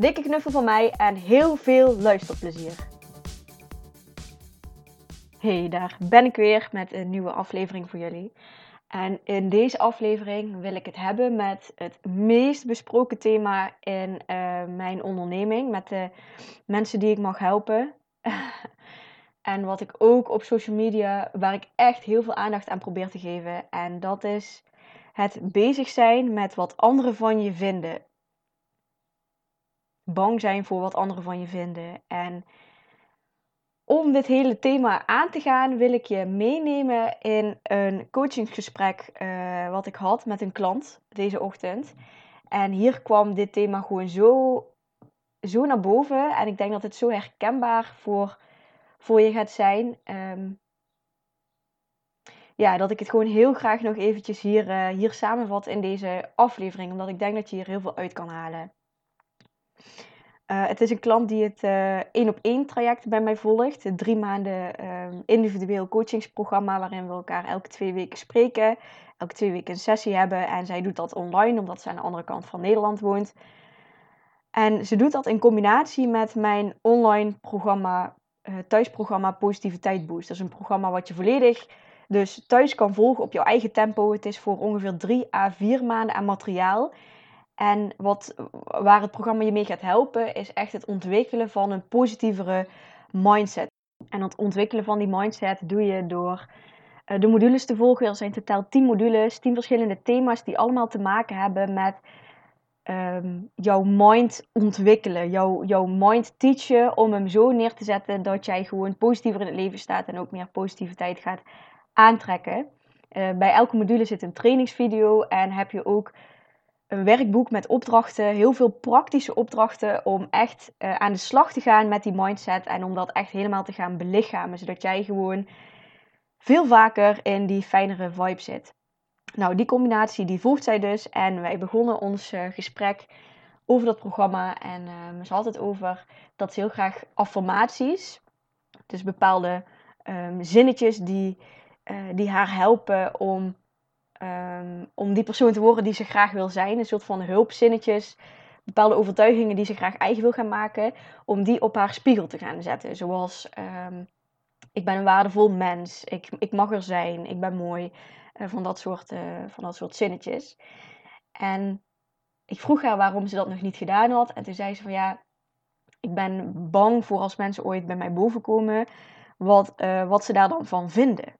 Dikke knuffel van mij en heel veel luisterplezier. Hey, daar ben ik weer met een nieuwe aflevering voor jullie. En in deze aflevering wil ik het hebben met het meest besproken thema in uh, mijn onderneming. Met de mensen die ik mag helpen. en wat ik ook op social media, waar ik echt heel veel aandacht aan probeer te geven. En dat is het bezig zijn met wat anderen van je vinden. Bang zijn voor wat anderen van je vinden. En om dit hele thema aan te gaan, wil ik je meenemen in een coachingsgesprek uh, wat ik had met een klant deze ochtend. En hier kwam dit thema gewoon zo, zo naar boven. En ik denk dat het zo herkenbaar voor, voor je gaat zijn. Um, ja, dat ik het gewoon heel graag nog eventjes hier, uh, hier samenvat in deze aflevering. Omdat ik denk dat je hier heel veel uit kan halen. Uh, het is een klant die het uh, één op één traject bij mij volgt. Een drie maanden uh, individueel coachingsprogramma waarin we elkaar elke twee weken spreken. Elke twee weken een sessie hebben. En zij doet dat online omdat zij aan de andere kant van Nederland woont. En ze doet dat in combinatie met mijn online programma, eh, thuisprogramma Positiviteit Boost. Dat is een programma wat je volledig dus thuis kan volgen op jouw eigen tempo. Het is voor ongeveer 3 à 4 maanden aan materiaal. En wat, waar het programma je mee gaat helpen, is echt het ontwikkelen van een positievere mindset. En het ontwikkelen van die mindset doe je door uh, de modules te volgen. Er zijn totaal 10 modules, 10 verschillende thema's die allemaal te maken hebben met um, jouw mind ontwikkelen. Jouw, jouw mind teachen om hem zo neer te zetten dat jij gewoon positiever in het leven staat en ook meer positiviteit gaat aantrekken. Uh, bij elke module zit een trainingsvideo en heb je ook een werkboek met opdrachten, heel veel praktische opdrachten om echt uh, aan de slag te gaan met die mindset en om dat echt helemaal te gaan belichamen, zodat jij gewoon veel vaker in die fijnere vibe zit. Nou, die combinatie die zij dus en wij begonnen ons uh, gesprek over dat programma en uh, ze had het over dat ze heel graag affirmaties, dus bepaalde um, zinnetjes die, die haar helpen om Um, om die persoon te worden die ze graag wil zijn. Een soort van hulpzinnetjes, bepaalde overtuigingen die ze graag eigen wil gaan maken. Om die op haar spiegel te gaan zetten. Zoals, um, ik ben een waardevol mens. Ik, ik mag er zijn. Ik ben mooi. Uh, van, dat soort, uh, van dat soort zinnetjes. En ik vroeg haar waarom ze dat nog niet gedaan had. En toen zei ze van ja, ik ben bang voor als mensen ooit bij mij bovenkomen. Wat, uh, wat ze daar dan van vinden.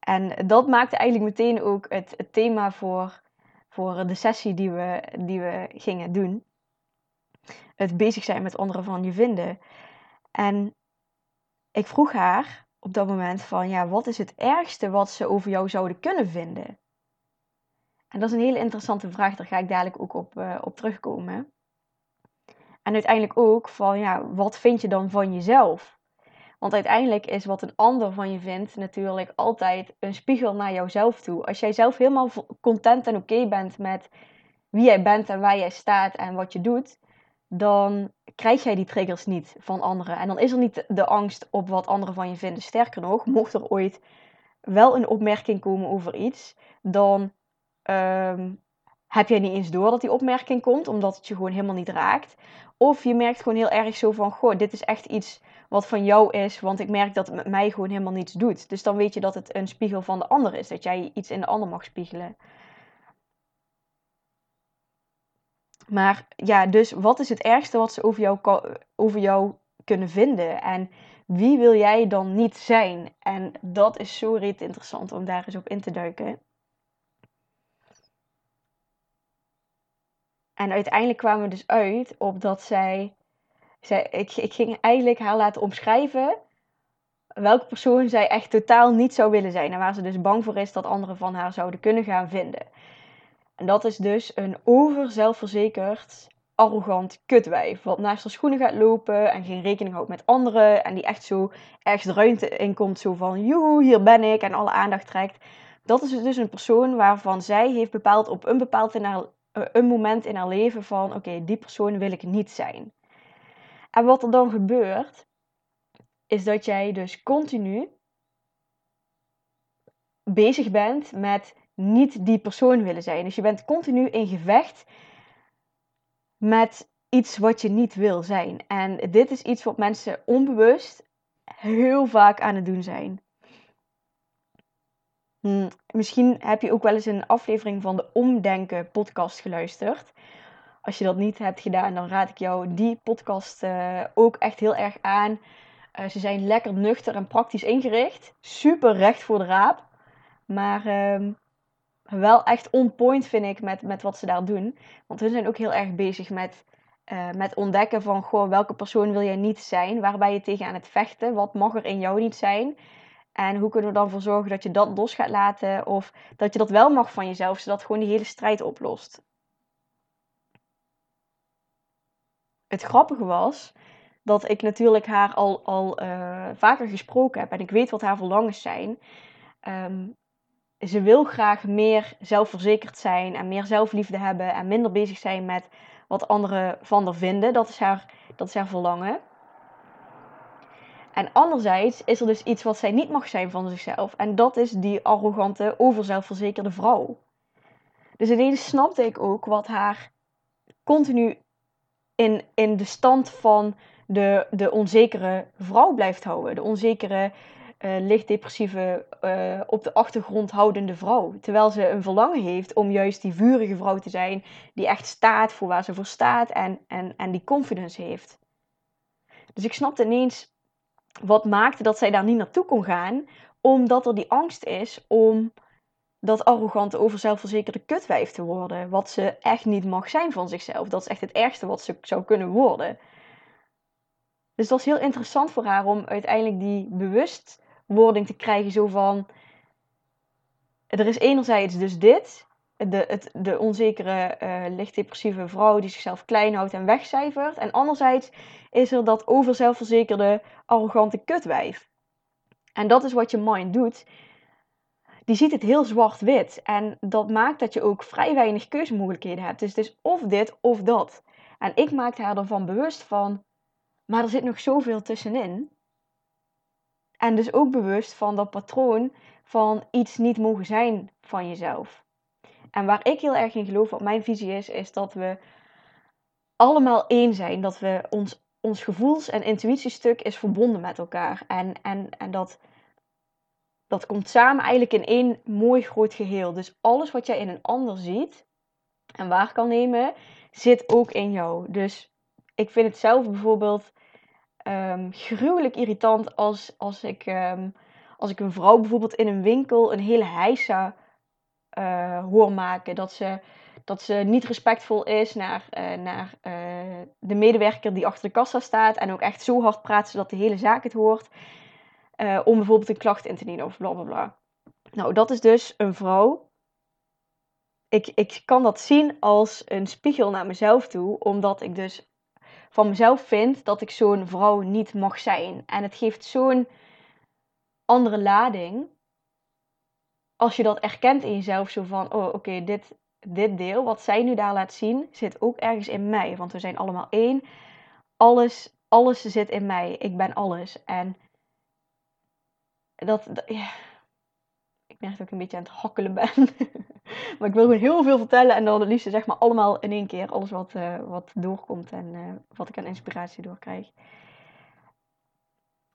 En dat maakte eigenlijk meteen ook het, het thema voor, voor de sessie die we, die we gingen doen. Het bezig zijn met anderen van je vinden. En ik vroeg haar op dat moment van, ja, wat is het ergste wat ze over jou zouden kunnen vinden? En dat is een hele interessante vraag, daar ga ik dadelijk ook op, uh, op terugkomen. En uiteindelijk ook van, ja, wat vind je dan van jezelf? Want uiteindelijk is wat een ander van je vindt natuurlijk altijd een spiegel naar jouzelf toe. Als jij zelf helemaal content en oké bent met wie jij bent en waar jij staat en wat je doet, dan krijg jij die triggers niet van anderen. En dan is er niet de angst op wat anderen van je vinden. Sterker nog, mocht er ooit wel een opmerking komen over iets, dan um, heb jij niet eens door dat die opmerking komt, omdat het je gewoon helemaal niet raakt. Of je merkt gewoon heel erg zo van, goh, dit is echt iets wat van jou is, want ik merk dat het met mij gewoon helemaal niets doet. Dus dan weet je dat het een spiegel van de ander is, dat jij iets in de ander mag spiegelen. Maar ja, dus wat is het ergste wat ze over jou, over jou kunnen vinden? En wie wil jij dan niet zijn? En dat is zo reet interessant om daar eens op in te duiken. En uiteindelijk kwamen we dus uit op dat zij zij, ik, ging eigenlijk haar laten omschrijven welke persoon zij echt totaal niet zou willen zijn. En waar ze dus bang voor is dat anderen van haar zouden kunnen gaan vinden. En dat is dus een overzelfverzekerd, arrogant kutwijf. Wat naast haar schoenen gaat lopen en geen rekening houdt met anderen. En die echt zo ergens ruimte in komt. Zo van, joehoe, hier ben ik. En alle aandacht trekt. Dat is dus een persoon waarvan zij heeft bepaald op een bepaald eh, een moment in haar leven van... Oké, die persoon wil ik niet zijn. En wat er dan gebeurt, is dat jij dus continu bezig bent met niet die persoon willen zijn. Dus je bent continu in gevecht met iets wat je niet wil zijn. En dit is iets wat mensen onbewust heel vaak aan het doen zijn. Hm, misschien heb je ook wel eens een aflevering van de Omdenken podcast geluisterd. Als je dat niet hebt gedaan, dan raad ik jou die podcast uh, ook echt heel erg aan. Uh, ze zijn lekker nuchter en praktisch ingericht. Super recht voor de raap. Maar uh, wel echt on point vind ik met, met wat ze daar doen. Want hun zijn ook heel erg bezig met, uh, met ontdekken van goh, welke persoon wil jij niet zijn? Waar ben je tegen aan het vechten? Wat mag er in jou niet zijn? En hoe kunnen we dan voor zorgen dat je dat los gaat laten? Of dat je dat wel mag van jezelf, zodat gewoon die hele strijd oplost. Het grappige was dat ik natuurlijk haar al, al uh, vaker gesproken heb. En ik weet wat haar verlangens zijn. Um, ze wil graag meer zelfverzekerd zijn en meer zelfliefde hebben en minder bezig zijn met wat anderen van haar vinden. Dat is haar, dat is haar verlangen. En anderzijds is er dus iets wat zij niet mag zijn van zichzelf. En dat is die arrogante, overzelfverzekerde vrouw. Dus ineens snapte ik ook wat haar continu in, in de stand van de, de onzekere vrouw blijft houden. De onzekere, uh, licht depressieve, uh, op de achtergrond houdende vrouw. Terwijl ze een verlangen heeft om juist die vurige vrouw te zijn, die echt staat voor waar ze voor staat en, en, en die confidence heeft. Dus ik snapte ineens wat maakte dat zij daar niet naartoe kon gaan, omdat er die angst is om dat arrogante, overzelfverzekerde kutwijf te worden. Wat ze echt niet mag zijn van zichzelf. Dat is echt het ergste wat ze zou kunnen worden. Dus het was heel interessant voor haar om uiteindelijk die bewustwording te krijgen. Zo van, er is enerzijds dus dit. De, het, de onzekere, uh, licht depressieve vrouw die zichzelf klein houdt en wegcijfert. En anderzijds is er dat overzelfverzekerde, arrogante kutwijf. En dat is wat je mind doet die ziet het heel zwart-wit. En dat maakt dat je ook vrij weinig keuzemogelijkheden hebt. Dus het is of dit of dat. En ik maakte haar ervan bewust van, maar er zit nog zoveel tussenin. En dus ook bewust van dat patroon van iets niet mogen zijn van jezelf. En waar ik heel erg in geloof, wat mijn visie is, is dat we allemaal één zijn. Dat we ons, ons gevoels- en intuïtiestuk is verbonden met elkaar. En, en, en dat dat komt samen eigenlijk in één mooi groot geheel. Dus alles wat jij in een ander ziet en waar kan nemen, zit ook in jou. Dus ik vind het zelf bijvoorbeeld um, gruwelijk irritant als, als, ik, um, als ik een vrouw bijvoorbeeld in een winkel een hele heisa uh, hoor maken. Dat ze, dat ze niet respectvol is naar, uh, naar uh, de medewerker die achter de kassa staat. En ook echt zo hard praat zodat de hele zaak het hoort. Uh, om bijvoorbeeld een klacht in te dienen of bla bla bla. Nou, dat is dus een vrouw. Ik, ik kan dat zien als een spiegel naar mezelf toe, omdat ik dus van mezelf vind dat ik zo'n vrouw niet mag zijn. En het geeft zo'n andere lading. Als je dat erkent in jezelf, zo van: oh, oké, dit, dit deel wat zij nu daar laat zien, zit ook ergens in mij. Want we zijn allemaal één. Alles, alles zit in mij. Ik ben alles. En dat, ja. ik merk dat ik een beetje aan het hakkelen ben. maar ik wil gewoon heel veel vertellen en dan het liefst zeg maar allemaal in één keer. Alles wat, uh, wat doorkomt en uh, wat ik aan inspiratie doorkrijg.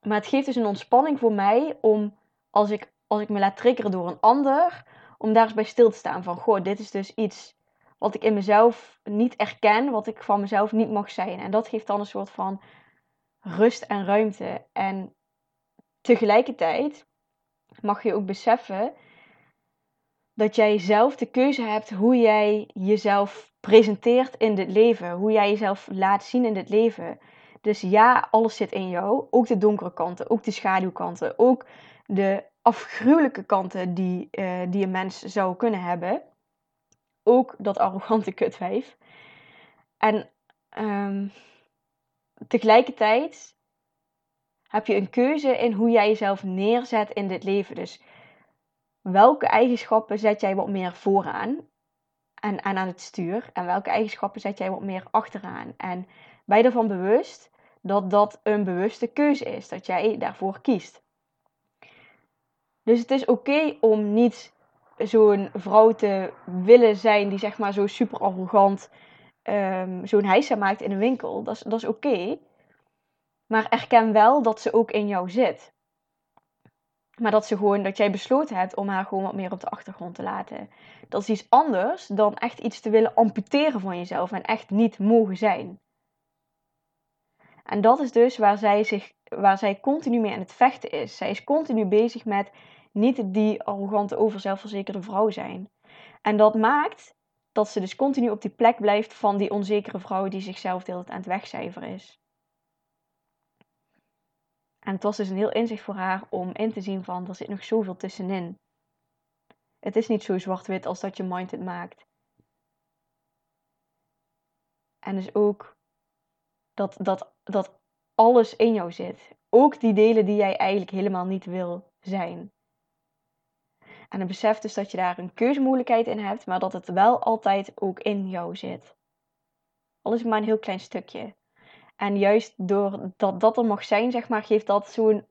Maar het geeft dus een ontspanning voor mij om, als ik, als ik me laat triggeren door een ander, om daar eens bij stil te staan van, goh, dit is dus iets wat ik in mezelf niet erken, wat ik van mezelf niet mag zijn. En dat geeft dan een soort van rust en ruimte. En tegelijkertijd mag je ook beseffen dat jij zelf de keuze hebt hoe jij jezelf presenteert in dit leven, hoe jij jezelf laat zien in dit leven. Dus ja, alles zit in jou, ook de donkere kanten, ook de schaduwkanten, ook de afgruwelijke kanten die, uh, die een mens zou kunnen hebben. Ook dat arrogante kutwijf. En ehm, tegelijkertijd heb je een keuze in hoe jij jezelf neerzet in dit leven. Dus welke eigenschappen zet jij wat meer vooraan en, en aan het stuur? En welke eigenschappen zet jij wat meer achteraan? En ben je ervan bewust dat dat een bewuste keuze is, dat jij daarvoor kiest? Dus het is oké om niet zo'n vrouw te willen zijn die zeg maar zo super arrogant um, zo'n hijsa maakt in een winkel. Dat is oké. Maar erken wel dat ze ook in jou zit. Maar dat ze gewoon, dat jij besloten hebt om haar gewoon wat meer op de achtergrond te laten. Dat is iets anders dan echt iets te willen amputeren van jezelf en echt niet mogen zijn. En dat is dus waar zij, zich, waar zij continu mee aan het vechten is. Zij is continu bezig met niet die arrogante, overzelfverzekerde vrouw zijn. En dat maakt dat ze dus continu op die plek blijft van die onzekere vrouw die zichzelf de hele tijd aan het wegcijferen is. En het was dus een heel inzicht voor haar om in te zien van, er zit nog zoveel tussenin. Het is niet zo zwart-wit als dat je mind het maakt. En dus ook dat, dat, dat alles in jou zit. Ook die delen die jij eigenlijk helemaal niet wil zijn. En het besef dus dat je daar een keuzemogelijkheid in hebt, maar dat het wel altijd ook in jou zit. Al is het maar een heel klein stukje. En juist doordat dat er mag zijn, zeg maar, geeft dat zo'n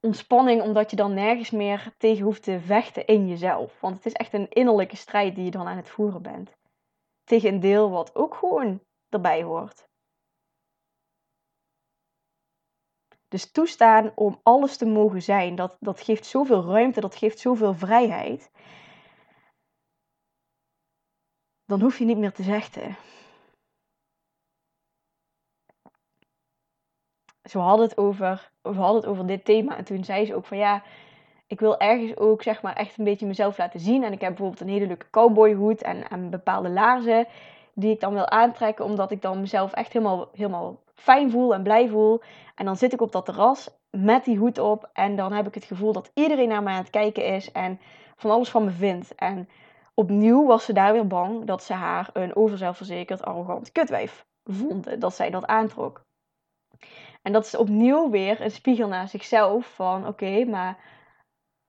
ontspanning, omdat je dan nergens meer tegen hoeft te vechten in jezelf. Want het is echt een innerlijke strijd die je dan aan het voeren bent. Tegen een deel wat ook gewoon erbij hoort. Dus toestaan om alles te mogen zijn, dat, dat geeft zoveel ruimte, dat geeft zoveel vrijheid. Dan hoef je niet meer te zeggen. Ze hadden het over, we hadden het over dit thema en toen zei ze ook van ja, ik wil ergens ook zeg maar echt een beetje mezelf laten zien. En ik heb bijvoorbeeld een hele leuke cowboyhoed en, en bepaalde laarzen die ik dan wil aantrekken, omdat ik dan mezelf echt helemaal, helemaal fijn voel en blij voel. En dan zit ik op dat terras met die hoed op en dan heb ik het gevoel dat iedereen naar mij aan het kijken is en van alles van me vindt. En opnieuw was ze daar weer bang dat ze haar een overzelfverzekerd, arrogant kutwijf vonden, dat zij dat aantrok. En dat is opnieuw weer een spiegel naar zichzelf van oké, maar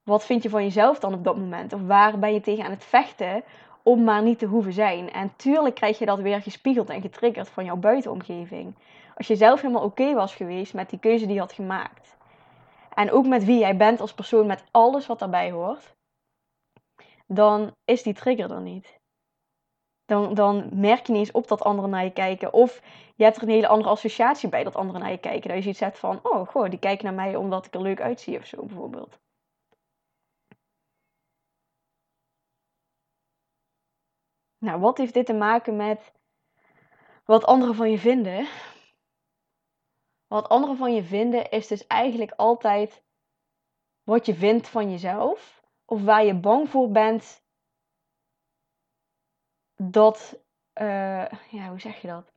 wat vind je van jezelf dan op dat moment? Of waar ben je tegen aan het vechten om maar niet te hoeven zijn? En tuurlijk krijg je dat weer gespiegeld en getriggerd van jouw buitenomgeving. Als je zelf helemaal oké was geweest met die keuze die je had gemaakt. En ook met wie jij bent als persoon, met alles wat daarbij hoort. Dan is die trigger er niet. Dan, dan merk je niet eens op dat anderen naar je kijken. Of je hebt er een hele andere associatie bij dat anderen naar je kijken. Dat je zoiets hebt van, oh goh, die kijken naar mij omdat ik er leuk uitzie of zo bijvoorbeeld. Nou, wat heeft dit te maken met wat anderen van je vinden? Wat anderen van je vinden is dus eigenlijk altijd wat je vindt van jezelf. Of waar je bang voor bent dat. Uh, ja, hoe zeg je dat?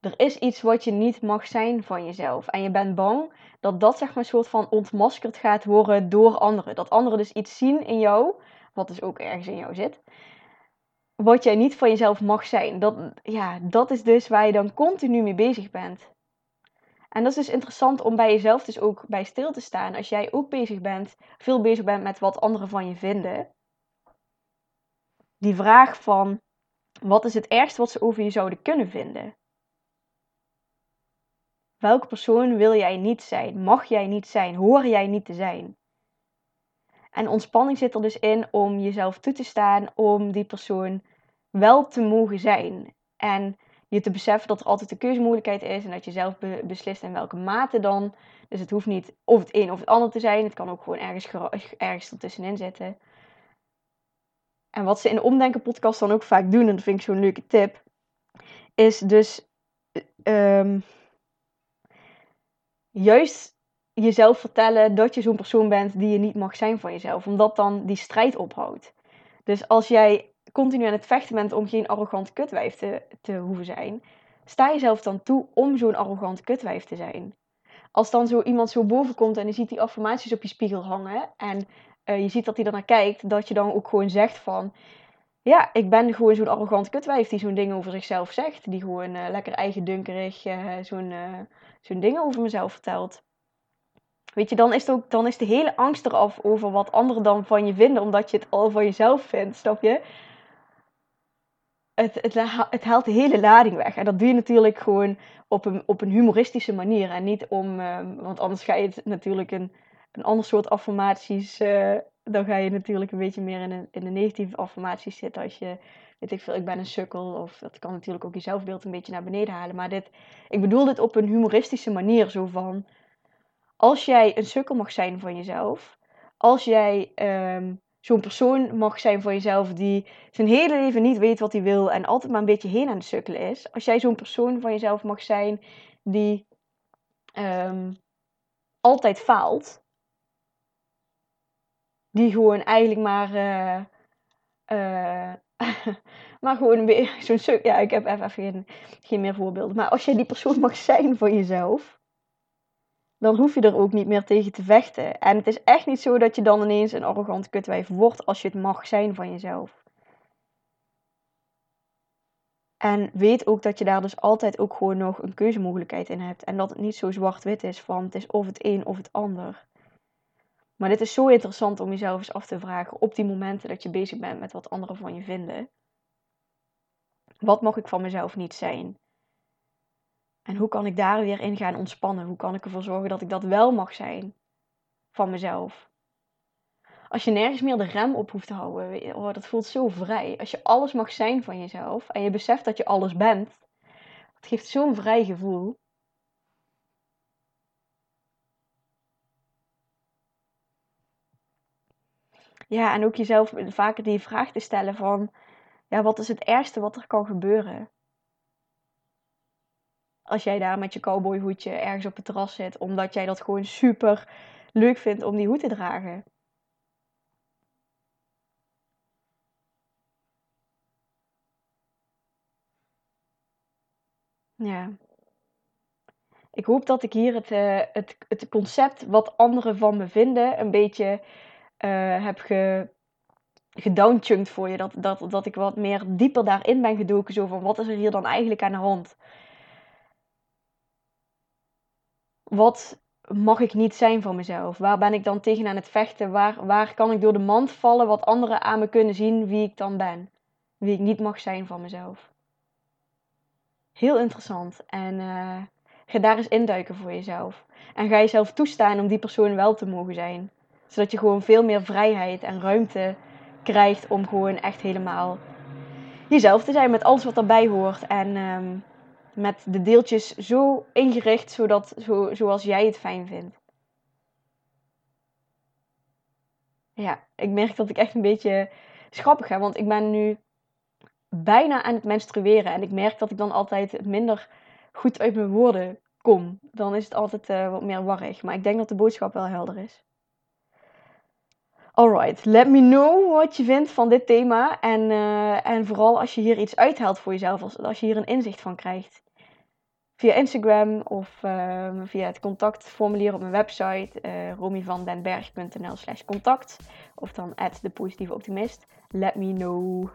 Er is iets wat je niet mag zijn van jezelf. En je bent bang dat dat zeg maar een soort van ontmaskerd gaat worden door anderen. Dat anderen dus iets zien in jou, wat dus ook ergens in jou zit wat jij niet van jezelf mag zijn. Dat, ja, dat is dus waar je dan continu mee bezig bent. En dat is dus interessant om bij jezelf dus ook bij stil te staan. Als jij ook bezig bent, veel bezig bent met wat anderen van je vinden. Die vraag van, wat is het ergste wat ze over je zouden kunnen vinden? Welke persoon wil jij niet zijn? Mag jij niet zijn? Hoor jij niet te zijn? En ontspanning zit er dus in om jezelf toe te staan om die persoon wel te mogen zijn. En je te beseffen dat er altijd een keuzemogelijkheid is en dat je zelf beslist in welke mate dan. Dus het hoeft niet of het een of het ander te zijn. Het kan ook gewoon ergens, ergens ertussenin zitten. En wat ze in de Omdenken podcast dan ook vaak doen, en dat vind ik zo'n leuke tip, is dus um, juist jezelf vertellen dat je zo'n persoon bent die je niet mag zijn van jezelf. Omdat dan die strijd ophoudt. Dus als jij continu aan het vechten bent om geen arrogant kutwijf te, te hoeven zijn, sta jezelf dan toe om zo'n arrogant kutwijf te zijn. Als dan zo iemand zo boven komt en je ziet die affirmaties op je spiegel hangen en uh, je ziet dat hij naar kijkt, dat je dan ook gewoon zegt van, ja, ik ben gewoon zo'n arrogant kutwijf die zo'n ding over zichzelf zegt. Die gewoon uh, lekker eigendunkerig uh, zo'n zo'n dingen over mezelf vertelt. Weet je, dan is, het ook, dan is de hele angst eraf over wat anderen dan van je vinden, omdat je het al van jezelf vindt, snap je? Het, het, het haalt de hele lading weg. En dat doe je natuurlijk gewoon op een, op een humoristische manier. En niet om, ehm, want anders ga je het natuurlijk een, een ander soort affirmaties dan ga je natuurlijk een beetje meer in, een, in de negatieve affirmaties zitten. Als je, weet ik veel, ik ben een sukkel. Of dat kan natuurlijk ook je zelfbeeld een beetje naar beneden halen. Maar dit, ik bedoel dit op een humoristische manier. Zo van, als jij een sukkel mag zijn van jezelf. Als jij ehm, zo'n persoon mag zijn van jezelf die zijn hele leven niet weet wat hij wil. En altijd maar een beetje heen aan de sukkelen is. Als jij zo'n persoon van jezelf mag zijn die um, altijd faalt die gewoon eigenlijk maar. Uh, uh, maar gewoon weer zo'n stuk. Ja, ik heb even geen, geen meer voorbeelden. Maar als jij die persoon mag zijn van jezelf. Dan hoef je er ook niet meer tegen te vechten. En het is echt niet zo dat je dan ineens een arrogant kutwijf wordt als je het mag zijn van jezelf. En weet ook dat je daar dus altijd ook gewoon nog een keuzemogelijkheid in hebt. En dat het niet zo zwart-wit is van het is of het een of het ander. Maar dit is zo interessant om jezelf eens af te vragen op die momenten dat je bezig bent met wat anderen van je vinden. Wat mag ik van mezelf niet zijn? En hoe kan ik daar weer in gaan ontspannen? Hoe kan ik ervoor zorgen dat ik dat wel mag zijn van mezelf? Als je nergens meer de rem op hoeft te houden, oh, dat voelt zo vrij. Als je alles mag zijn van jezelf en je beseft dat je alles bent, dat geeft zo'n vrij gevoel. Ja, en ook jezelf vaker die vraag te stellen van, ja, wat is het ergste wat er kan gebeuren? Als jij daar met je cowboyhoedje ergens op het terras zit, omdat jij dat gewoon super leuk vindt om die hoed te dragen. Ja. Ik hoop dat ik hier het, uh, het, het concept wat anderen van me vinden een beetje uh, heb ge, gedownchunkt voor je. Dat, dat, dat ik wat meer dieper daarin ben gedoken. Zo van, wat is er hier dan eigenlijk aan de hand? Wat mag ik niet zijn van mezelf? Waar ben ik dan tegen aan het vechten? Waar, waar kan ik door de mand vallen wat anderen aan me kunnen zien wie ik dan ben? Wie ik niet mag zijn van mezelf. Heel interessant. En uh, ga daar eens induiken voor jezelf. En ga jezelf toestaan om die persoon wel te mogen zijn zodat je gewoon veel meer vrijheid en ruimte krijgt om gewoon echt helemaal jezelf te zijn met alles wat erbij hoort. En ehm, met de deeltjes zo ingericht zodat, zo, zoals jij het fijn vindt. Ja, ik merk dat ik echt een beetje schappig ga, want ik ben nu bijna aan het menstrueren. En ik merk dat ik dan altijd minder goed uit mijn woorden kom. Dan is het altijd uh, wat meer warrig. Maar ik denk dat de boodschap wel helder is. Alright, let me know wat je vindt van dit thema. En, uh, en vooral als je hier iets uithaalt voor jezelf, als, als je hier een inzicht van krijgt. Via Instagram of uh, via het contactformulier op mijn website uh, eh, romyvandenberg.nl slash contact. Of dan at de positieve optimist. Let me know.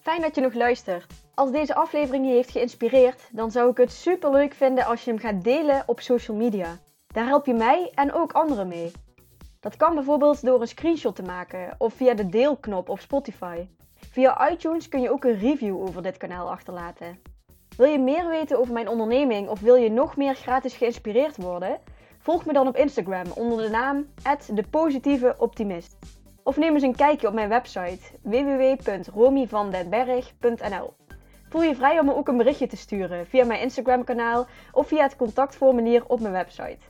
Fijn dat je nog luistert. Als deze aflevering je heeft geïnspireerd, dan zou ik het super leuk vinden als je hem gaat delen op social media. Daar help je mij en ook anderen mee. Dat kan bijvoorbeeld door een screenshot te maken of via de deelknop op Spotify. Via iTunes kun je ook een review over dit kanaal achterlaten. Wil je meer weten over mijn onderneming of wil je nog meer gratis geïnspireerd worden? Volg me dan op Instagram onder de naam @depositieveoptimist. Of neem eens een kijkje op mijn website www.romyvandenberg.nl. Voel je vrij om me ook een berichtje te sturen via mijn Instagram kanaal of via het contactformulier op mijn website.